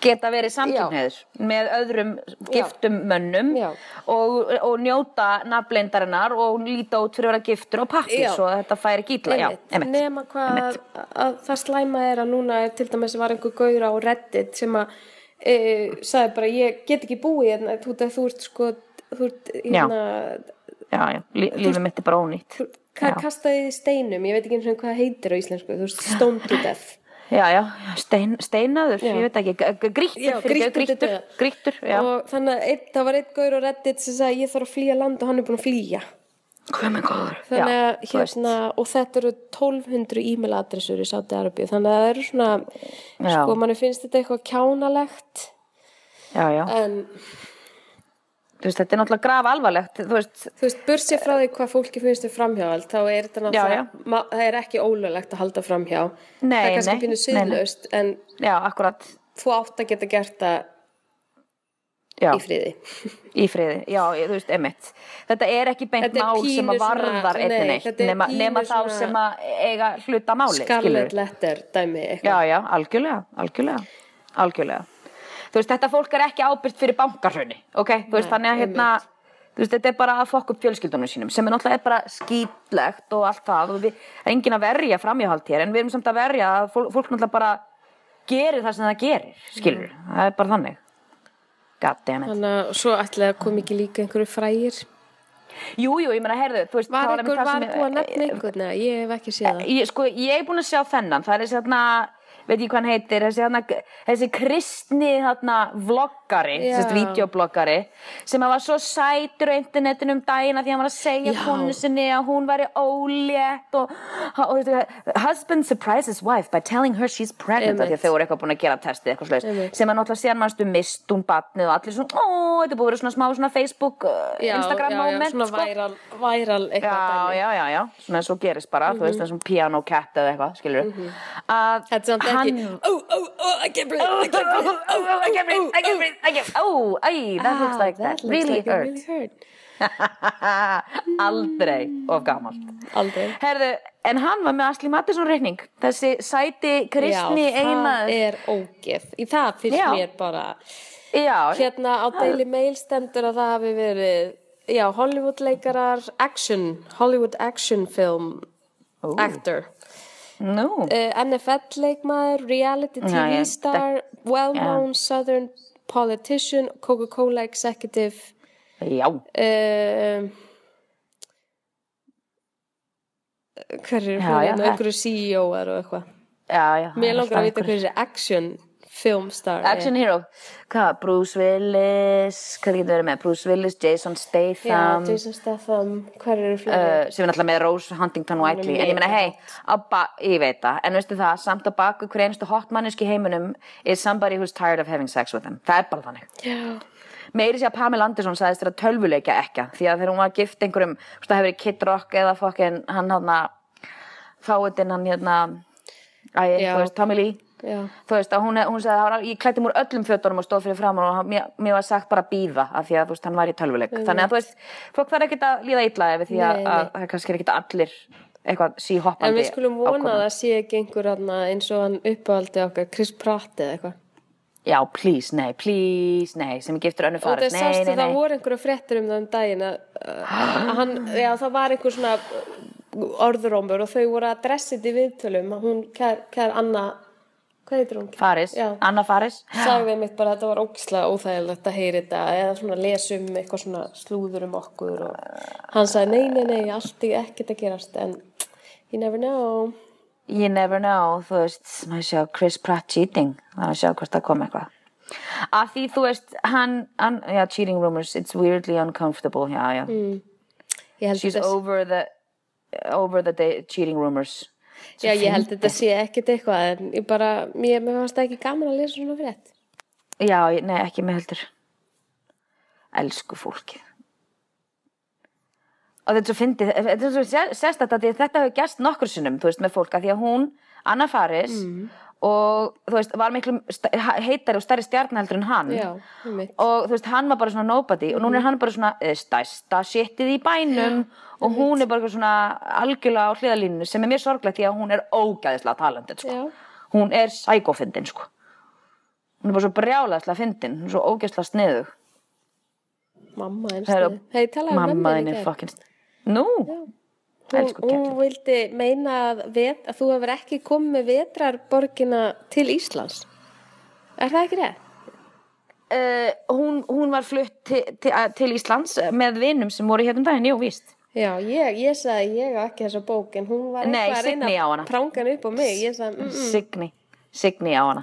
geta verið samkynhneður með öðrum giftum mönnum Já. og, og njóta nafnleindarinnar og líta út fyrir að vera giftur og pappir Já. svo að þetta færi já, einmitt. nema hvað að það slæma er að núna er til dæmis var einhver gaur á Reddit sem að e, sagði bara ég get ekki búið hérna, þú, þú ert sko þú ert hérna já, já, lí, lífið mitt er bara ónýtt. hvað Já. kastaði þið steinum, ég veit ekki eins og hvað heitir á íslensku, þú veist, stone to death. Já, já, stein, steinaður, Já. ég veit ekki g- g- grýttur, Já, já. Og þannig að einn, það var einn gaur á Reddit sem sagði ég þarf að flýja land og hann er búin að flýja. Þannig já, að hérna og þetta eru 1200 e-mail adressur í Sáti Arabíu þannig að það eru svona Já. sko manni finnst þetta eitthvað kjánalegt. Já, já, en veist, þetta er náttúrulega graf alvarlegt þú veist, veist, bursið frá því hvað fólki finnst við framhjáhald þá er þetta náttúrulega, Já, það er ekki ólöglegt að halda framhjá. Nei, það er kannski pínu síðlaust en já, þú átt að geta gert það já, í friði. Í friði, já, þú veist, emitt þetta er ekki beint er mál sem að varðar nei, neitt er nema, nema þá sem að eiga hluta máli Scarlet skilurðu. letter dæmi já, eitthvað já, algjörlega, algjörlega algjörlega þú veist, þetta fólk er ekki ábyrgt fyrir bankarhrauni ok, þú veist, Nei, þannig að hérna þú veist, þetta er bara að fokk upp fjölskyldunum sínum sem er náttúrulega bara skýtlegt og allt það. Og við er engin að verja framjáhald hér en við erum samt að verja að fólk, fólk náttúrulega bara gerir það sem það gerir skilur, það er bara þannig. God damn it þannig að svo ætlaði að kom ekki líka einhverju frægir. Jú, jú, ég meina, heyrðu, þú veist var það var búið að nefna einhvern neða, ég hef ekki séð það. ég, sko, ég er búin að sjá þennan. Það er þessi þarna, veit ég hvað hann heitir þessi, þarna, þessi kristni þarna, vloggari, Já. þessi videobloggari sem var svo sætur á internetinu um daginn að því að hann var að segja Já. konu sinni að hún væri ólétt og, og, og husband surprises wife by telling her she's pregnant því að þau voru eitthvað búin að gera testið eitthvað slags sem að náttúrulega síðan mannstu mist hún batnið og allir svona, ó, þetta búin að vera svona smá svona Facebook, uh, já, Instagram já, já, moment svona sko. væral, væral eitthvað Já, Mhm. já, já, já, svona eins og gerist bara, þú veist, þessum piano cat eða eitthvað, skilur að þetta er ekki oh, oh, oh, I can't breathe, I can't breathe oh, I can't breathe, I can't breathe, I can't, oh, ay, that looks like that, looks really like hurt. really hurt. Aldrei of gamalt. aldrei. Herðu, en hann var með Asli Mattisson reikning, þessi sæti kristni já, það er ógeð. Í það finnst Já. mér bara Já, hérna á Daily Mail stendur að það hafi verið já, Hollywood leikarar action, Hollywood action film actor nú, uh, NFL leikmaður, reality TV ég- star well-known southern politician Coca-Cola executive. Já, uh, hver já, en það- einhverju CEO-ar og eitthvað. Já, já. mér er langar að vita einhver- hver þessi action film star er. Action hero, hvað, Bruce Willis, hvað getur verið með, Bruce Willis, Jason já, Statham, Jason Statham, hver eru fleiri? Uh, sem er náttúrulega með Rose Huntington Whiteley. en ég meina hei, ég veit það. En veistu það, samt á baku hver einustu hotmanniski heiminum is somebody who's tired of having sex with them, það er bara þannig. Já, meiri sér að Pamela Anderson sagðist þér að tölvuleikja ekki því að þegar hún var gift einhverjum þú veist, það hefur verið Kid Rock eða fokkin hann hann fáiðinn hann hérna æ, Já. þú veist, Tommy Lee. Já. Þú veist að hún, hún það var- ég klætti múr öllum fötunum og stóð fyrir framan og hann- mér, mér var sagt bara býða af því að veist hann var í tölvuleik. Þannig að þú veist, fólk þarf ekkert að líða illa yfir því að, Nei, að nei. það er kannski ekkert allir eitthvað síhoppandi En við skulum vona að það sé ekki einhver eins og hann uppáhaldi okkar, Chris Pratt eða eitthvað. já, please, nei, please, nei sem er giftur önnu Og farið, það nei, sástu nei, það nei. voru einhverja fréttur um það um daginn að, að hann, já það var einhver svona orðurómur og þau voru að dressa þetta í viðtölum að hún, kær, kær Anna, hvað heitir hún? Faris, Já. Anna Faris Sagði mitt bara að þetta var ógislega óþægilegt að heyra þetta eða svona lesa um eitthvað svona slúður um okkur og hann sagði nei, nei, nei, allt er ekkert að gerast en you never know. You never know, þú veist, maður sjá Chris Pratt cheating, maður sjá hvort það kom eitthvað. Af því, þú veist, hann, hann, já, cheating rumors, it's weirdly uncomfortable, já, já. Held She's over the, over the day, cheating rumors. Já, ég held þetta sé ekkert eitthvað en ég bara, mér, fannst það ekki gaman að lesa svona frétt. Já, ég- nei, ekki með heldur. Elsku fólkið. Og þetta svo fyndið, þetta er svo sé- sérstætt að þetta hefur gæst nokkur sinnum, þú veist, með fólk, að því að hún, Anna Faris, og þú veist, var miklu heitari og stærri stjarnheldur en hann. Já, og þú veist, hann var bara svona nobody. Og núna er hann bara svona eh, stærsta shitið í bænum. Og hún er bara svona algjörlega á hliðalínu sem er mér sorglegt því að hún er ógæðislega talented sko. Já. hún er sækófindin sko. hún er bara svo brjálæðislega fyndin. Hún er svo ógæðislega sniðug. Mamma eins Heyrðu, og Hei, talaðu um mamma mömmu þín í er fucking sniðug nú, Hún, hún vildi meina að, vet, að þú hefur ekki komið með vetrarborgina til Íslands. Er það ekki rétt? uh, hún, hún var flutt til, til, til Íslands með vinum sem voru hérna um daginn, jú, víst. Já, ég, ég sagði ég á ekki þessa bók en hún var eitthvað að reyna að pranga hann upp á mig. Sagði, mm, mm, Signý, Signý á hana.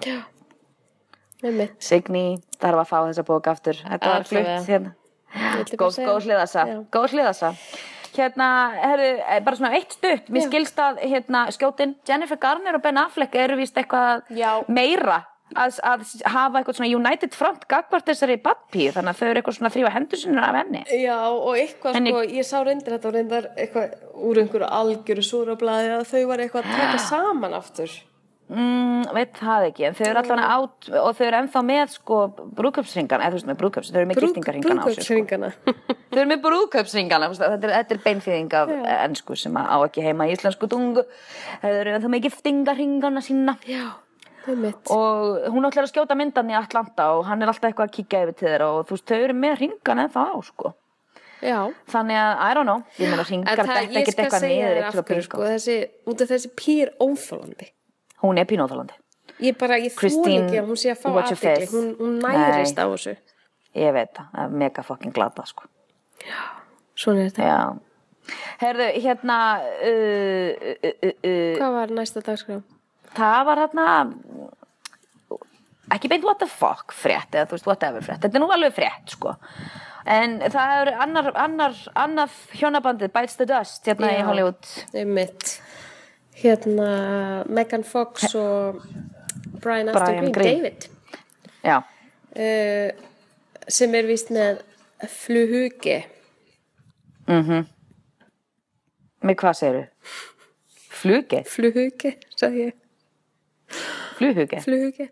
Signý þarf að fá þessa bók aftur. Þetta var flutt hérna. Góð, hliðasa góð hliðasa hérna, herru, eh, bara svona eitt stutt mér skilst að hérna, skjótin Jennifer Garner og Ben Affleck eru vist eitthvað Já. meira að, að hafa eitthvað svona United Front gagvart þessari badpíu þannig að þau eru eitthvað svona þrýfa hendur sinna af henni Já, og eitthvað Henni- sko, ég sá reyndar þetta og reyndar eitthvað úr einhverju algjöru súrablaði að þau var eitthvað að taka saman aftur. Mm, veit það ekki, en þau eru allan átt og þau eru ennþá með sko brúköpsringana, eða þú veist með brúköps, þau eru með giftingarringana á sér sko. Þau eru með veist, þetta er, er beinþýðing af ennsku sem á ekki heima í íslensku tungu. Þau eru ennþá með giftingarringana sína Já, og hún ætlar að skjóta myndan í Atlanta og hann er alltaf eitthvað að kíkja yfir til þeirra og þú veist, þau eru með ringana ennþá á, sko. Já. Þannig að, I don't know, ég meina ringar þetta ekkert eitthvað niður þér eitt af til að hverju byrja, sko, þessi, þessi pýr óþólandi. Hún er pínóþalandi. Ég bara, ég Christine, ekki að hún sé að fá face. Hún, hún nærist Nei. á þessu. Ég veit það, það er mega fucking glata, sko. Svona er þetta. Já. Herðu, hérna, uh, uh, uh, uh, uh, Hvað var næsta dagskrá? það var hérna ekki beint what the fuck frétt eða þú veist whatever frétt, þetta er nú alveg frétt sko en það er annar, annar, annar hjónabandið Bites the Dust hérna í Já. Hollywood Einmitt. Hérna, Megan Fox og Brian Aston Green, Green. David. Uh, sem er vist með fluhugi. með hvað segirðu? Flugi? Fluhugi, sagði ég. Flughugi? Fluhugi.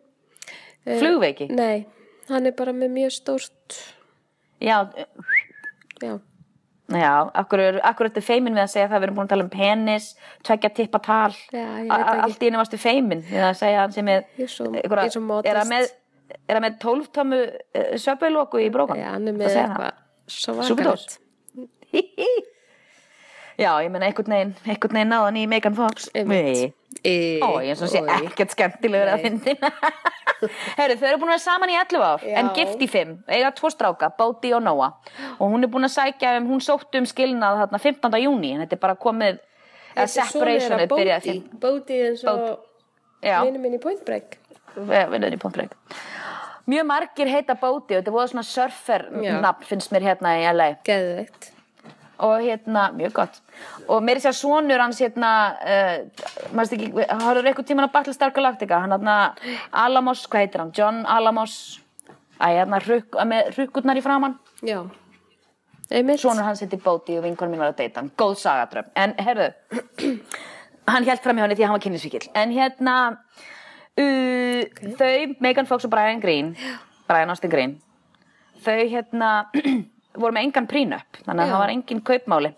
Flugveiki? Nei, hann er bara með mjög stórt, Já, já. Já, akkur er, ertu feimin við að segja það? Við erum búin að tala um penis, tvekja tippa tal. Já, allt í einu varstu feimin við að segja hann sem er er svo- ég er hann með, með tólftömmu uh, söpauloku í brókan Já, hann er með eitthvað svakalegt. Já, ég meina einhvern veginn, einhvern veginn náðan í Megan Fox. Einmitt. Í- Ó, ég er svo sé Oj. ekkert skemmtilegur að fyndin. Herru, þau eru búin að vera saman í 11 ár, Já. en gift í 5, eiga tvo stráka, Bóti og Nóa. Og hún er búin að sækja um, hún sótti um skilnað þarna 15. júni, en þetta er bara komið, eða separationið byrjaði Bodhi. Bodhi eins og Já, vinnu minn í Point Break. vinnuðin í Pontreik. Mjög margir heita Bóti og þetta voru svona surfer nafn finnst mér hérna í LA. Geðveikt. Og hérna, mjög gott. Og mér er sér sonur hans hérna uh, maður ekki, hárður eitthvað tíman að Battlestar Galactica, hann hérna Alamos, hvað heitir hann, John Alamos. Æ, hérna hrukk, með hrukkurnar í framann, Já. Sonur hans heitir Bóti og vinkonum mín var að deyta hann, góð sagadröm en herðu, hann held fram hjá henni því að hann var kynlisvíkil en hérna uh, þau, Megan Fox og Brian Green Brian Austin Green þau hérna voru með engan prínup þannig að Já. það var engin kaupmáli.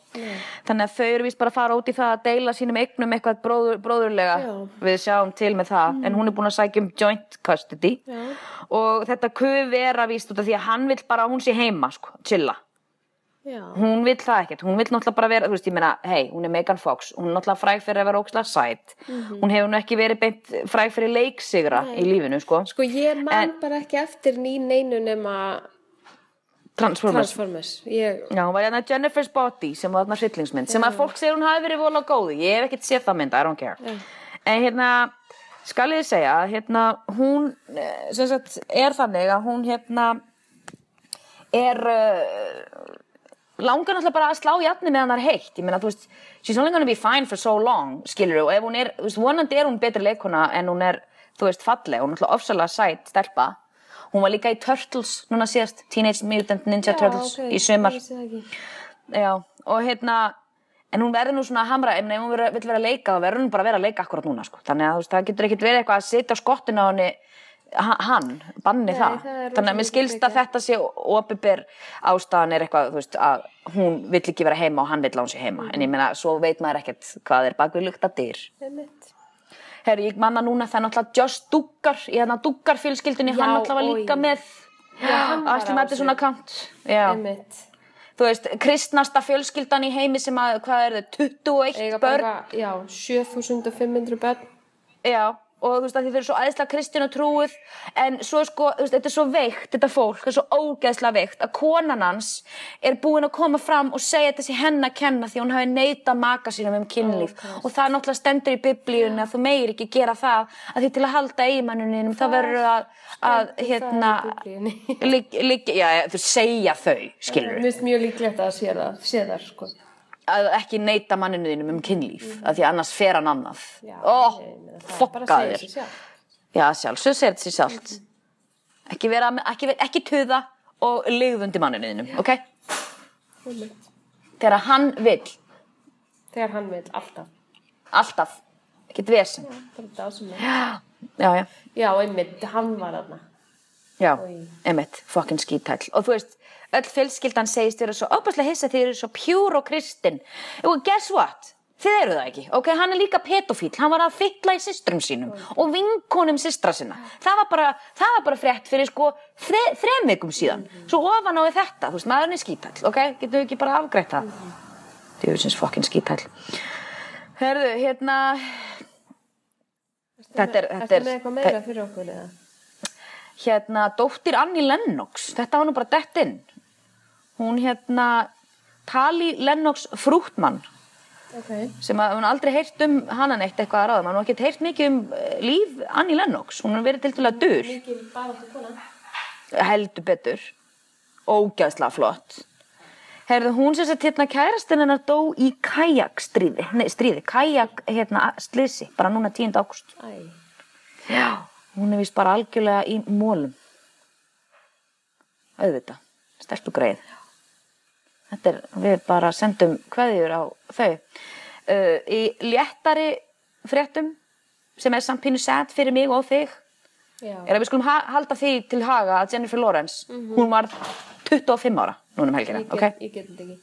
Þannig að þau eru vist bara að fara út í það að deila sínum eignum eitthvað bróður, bróðurlega. Já. við sjáum til með það. En hún er búin að sækja um joint custody. Já. og þetta kuð vera víst út af því að hann vill bara að hún sé heima sko, chilla. Já. hún vill það ekkert, hún vill náttúrulega bara vera þú veist, ég meina, hei, hún er Megan Fox. Hún er náttúrulega fræg fyrir að vera ókslega sæt. Hún hefur nú ekki verið beint fræg fyrir leiksigra í lífinu, sko. Sko Transformers, Transformers. Ég, já, hún var hérna Jennifer's Body sem var þarna hryllingsmynd, sem að fólk segir hún hafi verið vola góði, ég hef ekkert séð það mynd, I don't care. En hérna, skal ég segja hérna, hún eh, sem sagt, er þannig að hún hérna er uh, langar náttúrulega bara að slá jafni meðan það er heitt. Ég meina, þú veist, she's only gonna be fine for so long skilur og ef hún er, þú veist, vonandi er hún betri leikona en hún er, þú veist, falleg. Hún er náttúrulega ofsalega sætt stelpa hún var líka í Turtles núna síðast Teenage Mutant Ninja Turtles ok, í sumar. ég vissi það ekki. já, og hérna en hún verður nú svona að hamra ef hún vill vera að leika þá verður hún bara að vera að leika akkurat núna sko. þannig að veist, það getur ekkert verið eitthvað að sitja á skottinu á henni ha- hann, banni Nei, það, það þannig að mér skilst mikið að þetta sé opiber ástæðan er eitthvað veist, að hún vill ekki vera heima og hann vill að hún sé heima. En ég meina, svo veit maður ekkert hvað er bak við lukta dyr Herri, ég manna núna það er náttúrulega Josh Duggar í hérna Duggar fjölskyldunni, hann náttúrulega var líka með þessu. account já, Einmitt. þú veist, kristnasta fjölskyldan í heimi sem að, hvað er þau, 21 Eiga börn bara, já, 7500 börn. Já, og þú veist að þið fyrir svo aðeinslega kristin og trúið en svo sko, þú veist, þetta er svo veikt þetta fólk, þetta er svo ógeðslega veikt að konan hans er búin að koma fram og segja þetta sé henn að kenna því hún hafi neita maka sínum um kynlíf. Og það er náttúrulega stendur í biblíunni að þú meir ekki gera það að því til að halda eigimannuninum þá verður að, að hérna lík, lík, já, þú segja þau, skilur Mér finnst mjög líklegt að sé það, sé það, sko. Að ekki neita manninu þínum um kynlíf af því annars fer hann annað Já, ó, ég meina, það bara að fokka segja þér sig sjálf. Já, sjálfsög segir þetta sér sjálft. Ekki vera, ekki, vera- ekki tuða og ligðundi manninu þínum, ok? Einmitt. Þegar hann vill, Þegar hann vil, alltaf. alltaf, ekkert vesen. Dásamlega. Já, já, Já, einmitt, hann var þarna. já, Oj. emitt, fucking skítæll. Og þú veist, öll fjölskyldan segist vera svo óbærslega hissa þeir eru svo pjúr og kristin. Og guess what? Þið eru það ekki, ok? Hann er líka pedofíl, hann var að fylla í systrum sínum og vinkonum systra sinna. Það var bara, það var bara frétt fyrir sko þre, þrem vikum síðan. Svo ofan á þetta, þú veist, maðurinn er skítæll, ok? Getum við ekki bara afgreitt það? Djöfisins fucking skítæll. Herðu, hérna, þetta er, þetta Ertu er, með eitthvað meira fyrir okkur eða? hérna, dóttir Annie Lennox, þetta var nú bara dett inn. Hún hérna, Tali Lennox Frútmann, Ok. sem að hún aldrei heyrt um hana neitt eitthvað að ráða, maður ekki heyrt mikið um eh, líf Annie Lennox, hún har verið til að dur, Mikið bara til kona. heldur betur, ógæðslega flott. Herðu, hún sem sett hérna kærastinn hennar dó í kajakstríði, nei, stríði, kajak, hérna, slisi, bara núna 10. ágúst. Æ. Já, hún er vist bara algjörlega í mólum. Auðvitað, stelpu greið. Þetta er, við bara sendum kveðjur á þau. Uh, í léttari fréttum, sem er samt pínu sad fyrir mig og þig, Já. er að við skulum ha halda því til haga að Jennifer Lawrence, hún var 25 ára núna um helgina, Ég get, ok? ég get þetta ekki.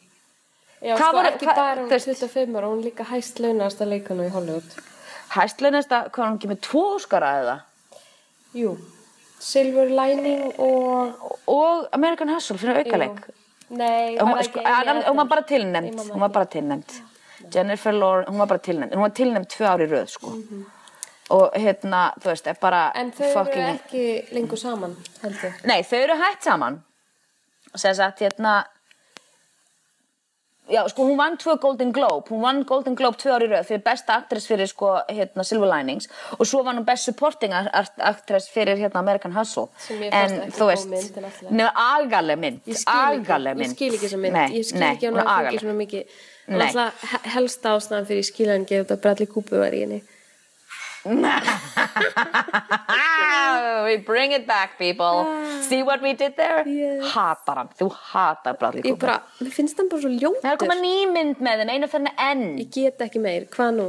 Já, Hvað sko, voru- ekki bara hún þú veist- 25 ára, hún líka hæst launast að leikana í Hollywood. Hæstlaunast að, hvað er hún ekki með tvo óskara eða? Jú, Silver Lining og... Og American Hustle fyrir aukaleik. Jú. Nei, hún, var sko, ekki að, hún var bara tilnæmt hún var bara tilnæmt Jennifer. Lawrence, hún var bara tilnæmt hún var tilnæmt tvö ári röð sko. og hérna, þú veist, er bara Mhm. En þau fucking... eru ekki lengur saman, heldur. nei, þau eru hætt saman. Sem sagt, hérna já, sko, hún vann tvö Golden Globe. Hún vann Golden Globe tvö ári röð fyrir besta actress fyrir, sko, hérna, Silver Linings. Og svo vann hún best supporting actress fyrir, hérna, American Hustle. En, þú veist, en nefnir agaleg mynd. Ég skil ekki, agaleg mynd. ég skil ekki þessa mynd, nei, ég skil nei, ekki fengið svona mikið, Nei. alltaf helsta ástæðan fyrir skiljan ekki þetta Bradley Cooper var í henni. we bring it back people. See what we did there? Yes. hatar hann, þú hatar Bradley Ég Cooper. mér finnst hann bara svo það er að koma ljótur. ný mynd með þeim einu fyrir enn Ég get ekki meir, hvað nú?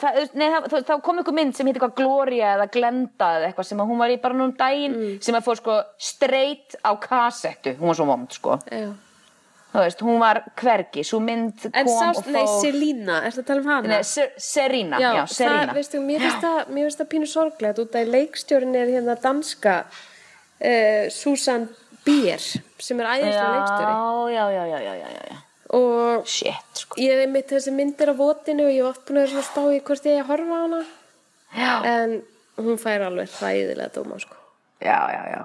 það, nei, það, það kom einhver mynd sem heitir eitthvað Gloria eða Glenda eða eitthvað sem hún var í bara núna um daginn sem að fór sko straight á kassettu, hún var svo vond sko. Já. Þú veist, hún var hvergi, svo mynd kom sást, og nei, fór. Selína, ertu að tala um hana? Nei, Ser- Serena, já, Já, það, Serena. veistu, mér finnst það, það pínu sorglegt út að leikstjórin er hérna danska uh, Susan Bier sem er æðislega leikstjóri. já, já, já, já, já, já, og shit, sko. ég hef mitt þessi myndir á votinu og ég hef oft búin að spá í hvort ég eigi að horfa á hana. Já, en hún fær alveg hræðilega dóma sko. já, já, já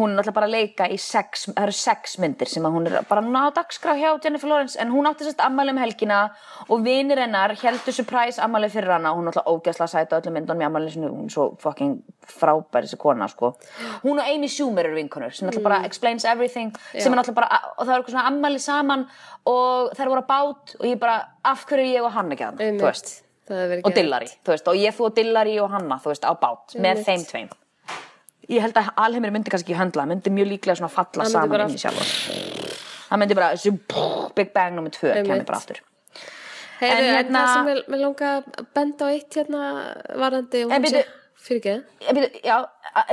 hún er náttúrulega bara að leika í sex, það eru sex myndir sem að hún er bara ná dagskrá hjá Jennifer Lawrence en hún átti sérst ammæli um helgina og vinir hennar heldur surprise ammæli fyrir hana. Hún er náttúrulega ógæsla að sæta öllum myndunum í ammæli sinu hún er svo fucking frábær þessi kona sko. hún og Amy Schumer eru vinkonur sem náttúrulega bara explains everything sem er náttúrulega bara, og það er eitthvað svona ammæli saman og þær voru að bát og ég bara, af hverju er ég og hann ekki að þú veist? Og. Dillari, þú veist, og ég þú og Dillari og hanna, þú veist, á bát, með þeim tveim ég held að alheimir myndi kannski ekki höndla, myndi mjög líklega svona falla myndi saman bara- inn í sjálfur það myndi bara, þessu Big Bang nummer 2 Einmitt. kemur bara aftur Heyrðu, En en, hérna- það sem ég langa að benda á eitt hérna varandi En byrju- fyrir ekki? Já,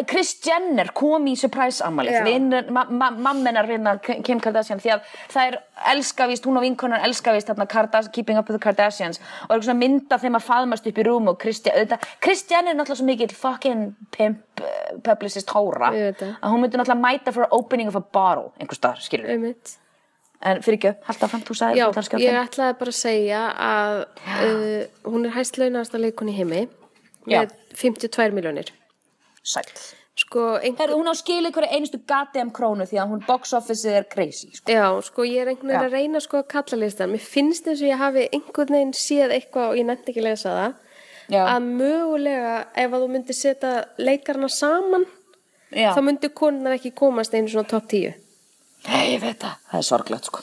Kris Jenner kom í surprise Já. ammælið ma ma mammenar hérna Kim Kardashian því að það er elskavíst, hún og vinkonar elskavíst hérna Keeping Up with the Kardashians. Og er svona mynda þeim að faðmast upp í rúm og Kris Jenner er náttúrulega svo mikill fucking pimp uh, publicist hóra. Að hún myndi náttúrulega mæta for opening of a bottle einhvers staðar, skilur einmitt. En fyrir ekki, halda fram, þú sagði Já, að ég ætlaði bara að segja að uh, hún er hæst launast leikun í heimi. Með 52 miljónir Sæll sko, einhver, hún á skilið hverju einustu goddamn krónu því að hún box office er crazy sko. já, sko ég er einhvern veginn að reyna sko að kalla listan mér finnst eins og ég hafi einhvern veginn séð eitthvað og ég nefndi ekki að lesa það Já. að mögulega ef að þú myndir setja leikarna saman Já. þá myndir konunar ekki komast einu svona top 10 Nei, ég veit það. Það er sorglegt, sko.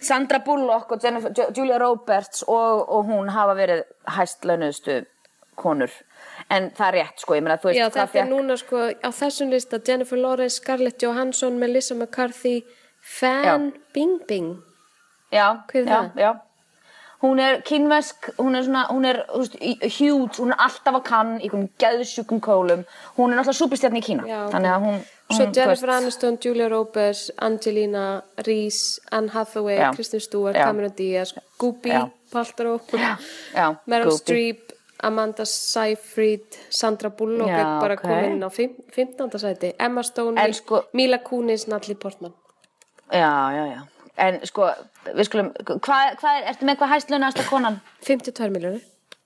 Sandra Bullock og Jennifer, Ju- Julia Roberts og, og hún hafa verið hæst launuðustu konur. En það er rétt, sko. Meina, veist, Já, þetta er núna sko á þessum lista Jennifer Lawrence, Scarlett Johansson, Melissa McCarthy, Fan. Já, Hver er já, það? já. Hún er kynvesk, hún er svona, hún er, þú veist, huge, hún er alltaf að kann í einhverjum geðsjúkum kólum. Hún er náttúrulega superstjarni í Kína. Já. Þannig að hún, Svo hún, Jennifer Aniston, Julia Roberts, Angelina Reese, Anne Hathaway, Já. Kristen Stewart, Já. Cameron Diaz, Já. Paltrow, já, Meryl Goopy. Streep, Amanda Seyfried, Sandra Bullock Já, er bara ok. komin á fimm- 15. sæti, Emma Stone, sko- Mila Kunis, Natalie Portman. Já, já, já. En sko, við skulum, hvað, er, ertu með hvað hæst launasta konan? 52 miljónir.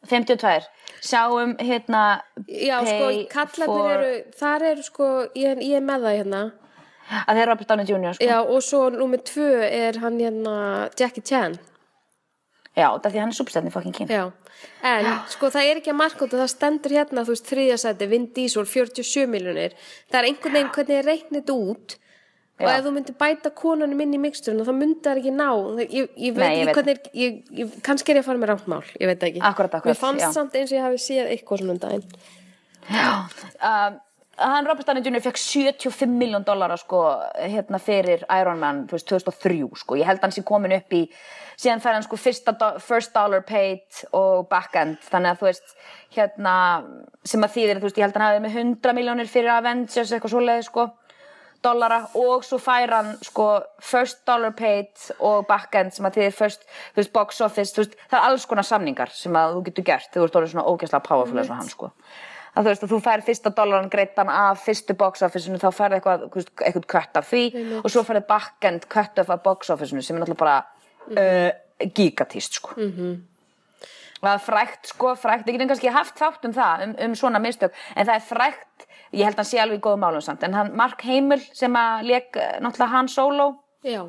52. Sjáum hérna Já, sko, kallarnir for- eru, þar eru sko, ég, ég er með það hérna. að þeir eru Robert Downey Jr. Sko. Já, og svo nummer tvö er hann hérna Jackie Chan. Já, það er því hann er superstæðin í fucking kyn. Já, en sko það er ekki að marka út og það stendur hérna, þú veist, þriðasæti, Vin Diesel, 47 miljonir. Það er einhvern veginn hvernig ég reiknið út og Já. ef þú myndir bæta konunum inn í miksturinn myndi það ekki ná. Ég, ég veit Nei, ég ekki veit. hvernig, ég, ég, kannski er ég að fara með rátt mál, ég veit það ekki. Akkúrat, akkúrat, Mér fannst já. samt eins og ég hafi séð eitthvað svona um daginn. Já. Um, hann Robert Downey Jr. fekk 75 miljón dollara sko, hérna fyrir Iron Man, þú veist, 2003 sko. Ég held hann sé komin upp í síðan fær hann sko do first dollar paid og back-end, þannig að þú veist hérna, sem að þýðir, þú veist, ég held hann hafi með 100 miljónir fyrir Avengers eitthvað svoleiði sko dollara. Og svo fær hann sko first dollar paid og back-end sem að þið er first, veist, box office veist, það er alls konar samningar sem að þú getur gert. Þú ert orðið svona ógeðslega powerful eins og hann sko. Að þú veist að þú fær fyrsta dollaran greittan af fyrstu box office-unu þá færði eitthvað, þú veist, eitthvað cut af því. Og svo færði back-end cut of af box office-unu sem er náttúrulega bara uh, gigatíst sko. Og það er frækt sko, frækt, við getum kannski haft þátt um það, um, um svona mistök en það er frækt, ég held að hann sé alveg í góðum málum samt, en hann, Mark Hamill sem að leik eh, náttúrulega Han Solo. Já.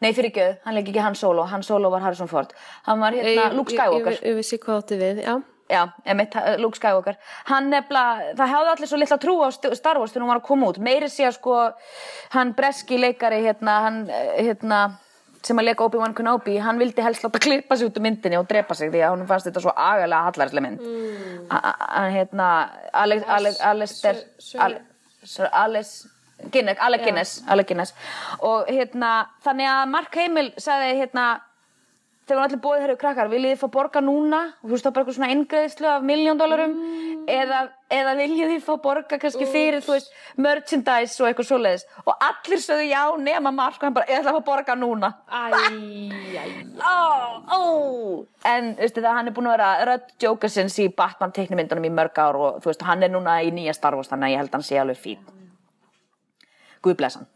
nei fyrir ekki, hann leik ekki Han Solo. Han Solo var Harrison Ford, hann var hérna Luke Skywalker Ég, ég, ég vissi hvað átti við, já. Já, emitt, Luke Skywalker. Hann nefnilega, það hefði allir svo litla trú á St- Star Wars þegar hún var að koma út. Meiri sé að sko, hann breski leikari hérna, hann, eh, hérna sem að leika Obi-Wan Kenobi, hann vildi helst láta klippa sig út úr myndinni og drepa sig því að hún fannst þetta svo agalega hallarslega mynd. Mm. hann hérna Alex, Alex, Alistair Sir- Al- Sir Alice Guinness, Alec Guinness, Alec Guinness. Og hérna, þannig að Mark Hamill sagði hérna þegar allir bóðið, herru krakkar, viljið þið fá borga núna? Og þú veist þá bara eitthvað svona ingreðslu af miljón dólarum eða, eða viljið þið fá borga kannski fyrir, þú veist, merchandise og eitthvað svoleiðis? Og allir sögðu já nema Mark og hann bara, ég ætla að fá borga núna. Æ, æ, ó, ó. En þú veist það, hann er búin að vera rödd Jokersins í Batman teiknumyndunum í mörg ár og þú veist, hann er núna í nýja Star Wars þannig að ég held að hann sé alveg fín. Guð bless hann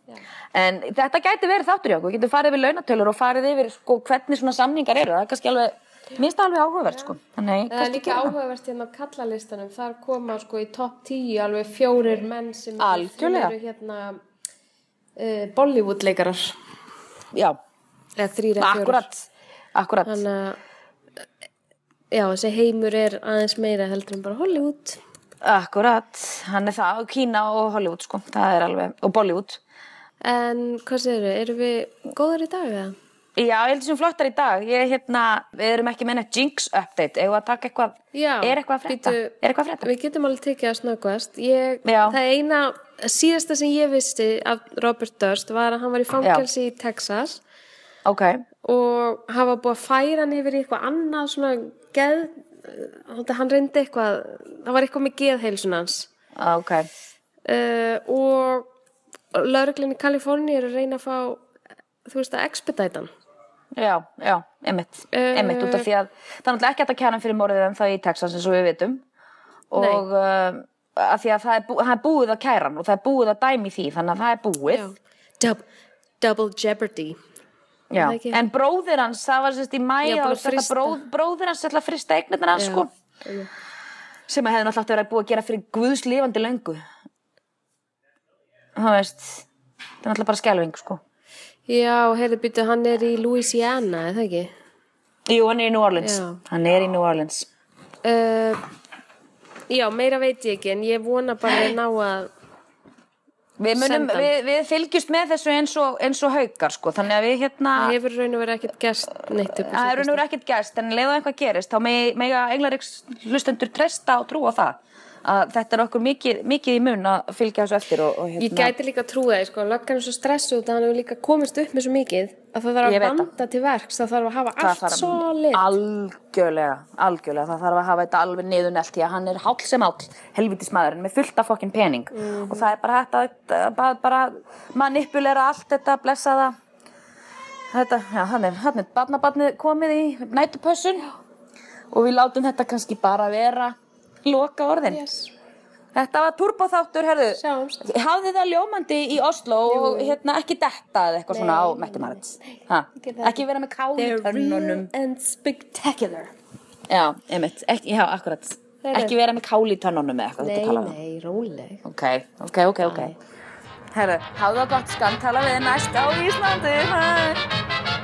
en þetta gæti verið þáttur hjá okkur, við getum farið yfir launatölur og farið yfir sko, hvernig svona samningar eru, það er kannski alveg minnst alveg áhugavert sko. Þannig, Það er líka áhugavert hérna á kallalistanum, þar koma sko í topp 10 alveg fjórir menn sem Algjörlega. eru hérna uh, Bollywood leikarar já, eða þrýra fjórir. Akkurat. Akkurat, Þannig að já, þessi heimur er aðeins meira heldur en bara Hollywood. Akkurat. Hann er það, Kína og Hollywood sko. Það er alveg, og Bollywood En hvað segir þau, erum við góðar í dag eða? Já, ég held þessum flottar í dag. Ég, hérna, við erum ekki neitt Jinx update. Eða að taka eitthvað, Já, er eitthvað að bíddu, Er eitthvað að frétta? Við getum alveg tekið að Já. Það eina, síðasta sem ég vissi af Robert Durst var að hann var í fangelsi í Texas Ok, og hafa búið að færa hann yfir í eitthvað annað svona geð hann reyndi eitthvað það var eitthvað með geðheilsun hans ok. uh, og lauruglinn í Kaliforni er að reyna að fá þú veist að expedite hann Já, já, einmitt. Eh. Einmitt út af því að það er náttúrulega ekki að kæra hann fyrir morðið en það í Texas eins og við vitum. Og uh, að því að það er, bú, það er búið að kæra hann og það er búið að dæmi því þannig að það er búið. Dub, Double Jeopardy Já. En bróðir hans, það var sérst í mæ Já, og bróð, bróðir hans ætla að frista eignirnar hans Já. sko. Sem að hefði náttúrulega búið að gera fyrir Guðs lifandi löngu. Það veist, það er náttúrulega bara skelving sko. Já, heyrðu býttu, hann er í Louisiana, eða ekki? Jú, hann er í New Orleans. Já. Hann er í New Orleans. Uh, já, meira veit ég ekki, en ég vona bara að ná að Við, munum, við, við fylgjumst með þessu eins og, eins og haukar sko. Þannig að við hérna... það hefur raun og verið ekkert gerst neitt upp Það er raun og verið ekkert gæst, en leið og eitthvað gerist, þá mega Englariks hlustendur treysta og trúa það. Að þetta er okkur mikið, mikið í mun að fylgja þessu eftir og, og hérna... Ég gæti líka að trúa því, sko, löggan er svo stressu út að hann hefur líka komist upp með svo mikið að það þarf að það. vanda til verks, það þarf að hafa það allt þarf solid. algjörlega, algjörlega það þarf að hafa þetta alveg niður nelt því að hann er háll sem háll, helvitismæðurinn með fullt af fokkin pening Mhm. og það er bara að bara, bara manipulera allt þetta, blessa það þetta, já, hann er, hann er barnabarnið komið í nætupössun og við látum þetta kannski bara vera loka orðin Yes. þetta var turboþáttur, herðu. Hafði það ljómandi í Oslo og hérna ekki detta eða eitthvað svona á ha, Ekki vera með kál í They're real tönnunum. and spectacular. Já, einmitt, ekki, já, akkurat. Ekki vera með kál í tönnunum eða eitthvað Nei, um. nei, róleg. Ok, ok, ok, ok. Herru, hafðu það gott skan, tala við næst á Íslandi. Hæ